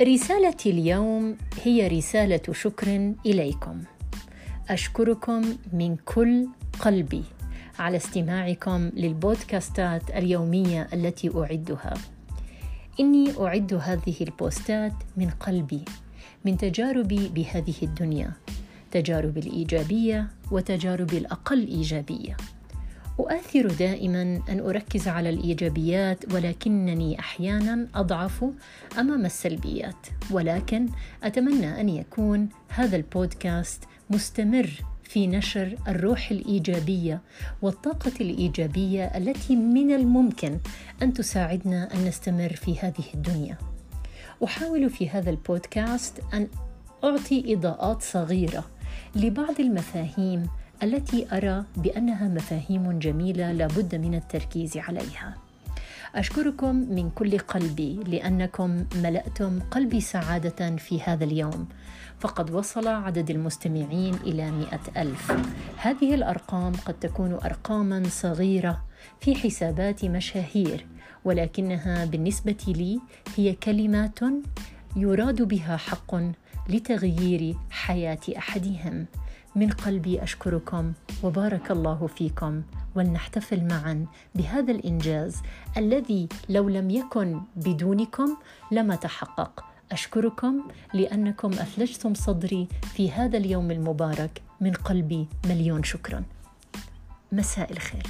رسالتي اليوم هي رسالة شكر إليكم. أشكركم من كل قلبي على استماعكم للبودكاستات اليومية التي أعدها. إني أعد هذه البوستات من قلبي، من تجاربي بهذه الدنيا، تجاربي الإيجابية وتجاربي الأقل إيجابية. أؤثر دائما أن أركز على الإيجابيات ولكنني أحيانا أضعف أمام السلبيات ولكن أتمنى أن يكون هذا البودكاست مستمر في نشر الروح الإيجابية والطاقة الإيجابية التي من الممكن أن تساعدنا أن نستمر في هذه الدنيا. أحاول في هذا البودكاست أن أعطي إضاءات صغيرة لبعض المفاهيم التي أرى بأنها مفاهيم جميلة لابد من التركيز عليها. أشكركم من كل قلبي لأنكم ملأتم قلبي سعادة في هذا اليوم. فقد وصل عدد المستمعين إلى مئة ألف. هذه الأرقام قد تكون أرقاما صغيرة في حسابات مشاهير ولكنها بالنسبة لي هي كلمات يراد بها حق لتغيير حياة أحدهم. من قلبي أشكركم وبارك الله فيكم ولنحتفل معا بهذا الإنجاز الذي لو لم يكن بدونكم لما تحقق. أشكركم لأنكم أثلجتم صدري في هذا اليوم المبارك. من قلبي مليون شكرا. مساء الخير.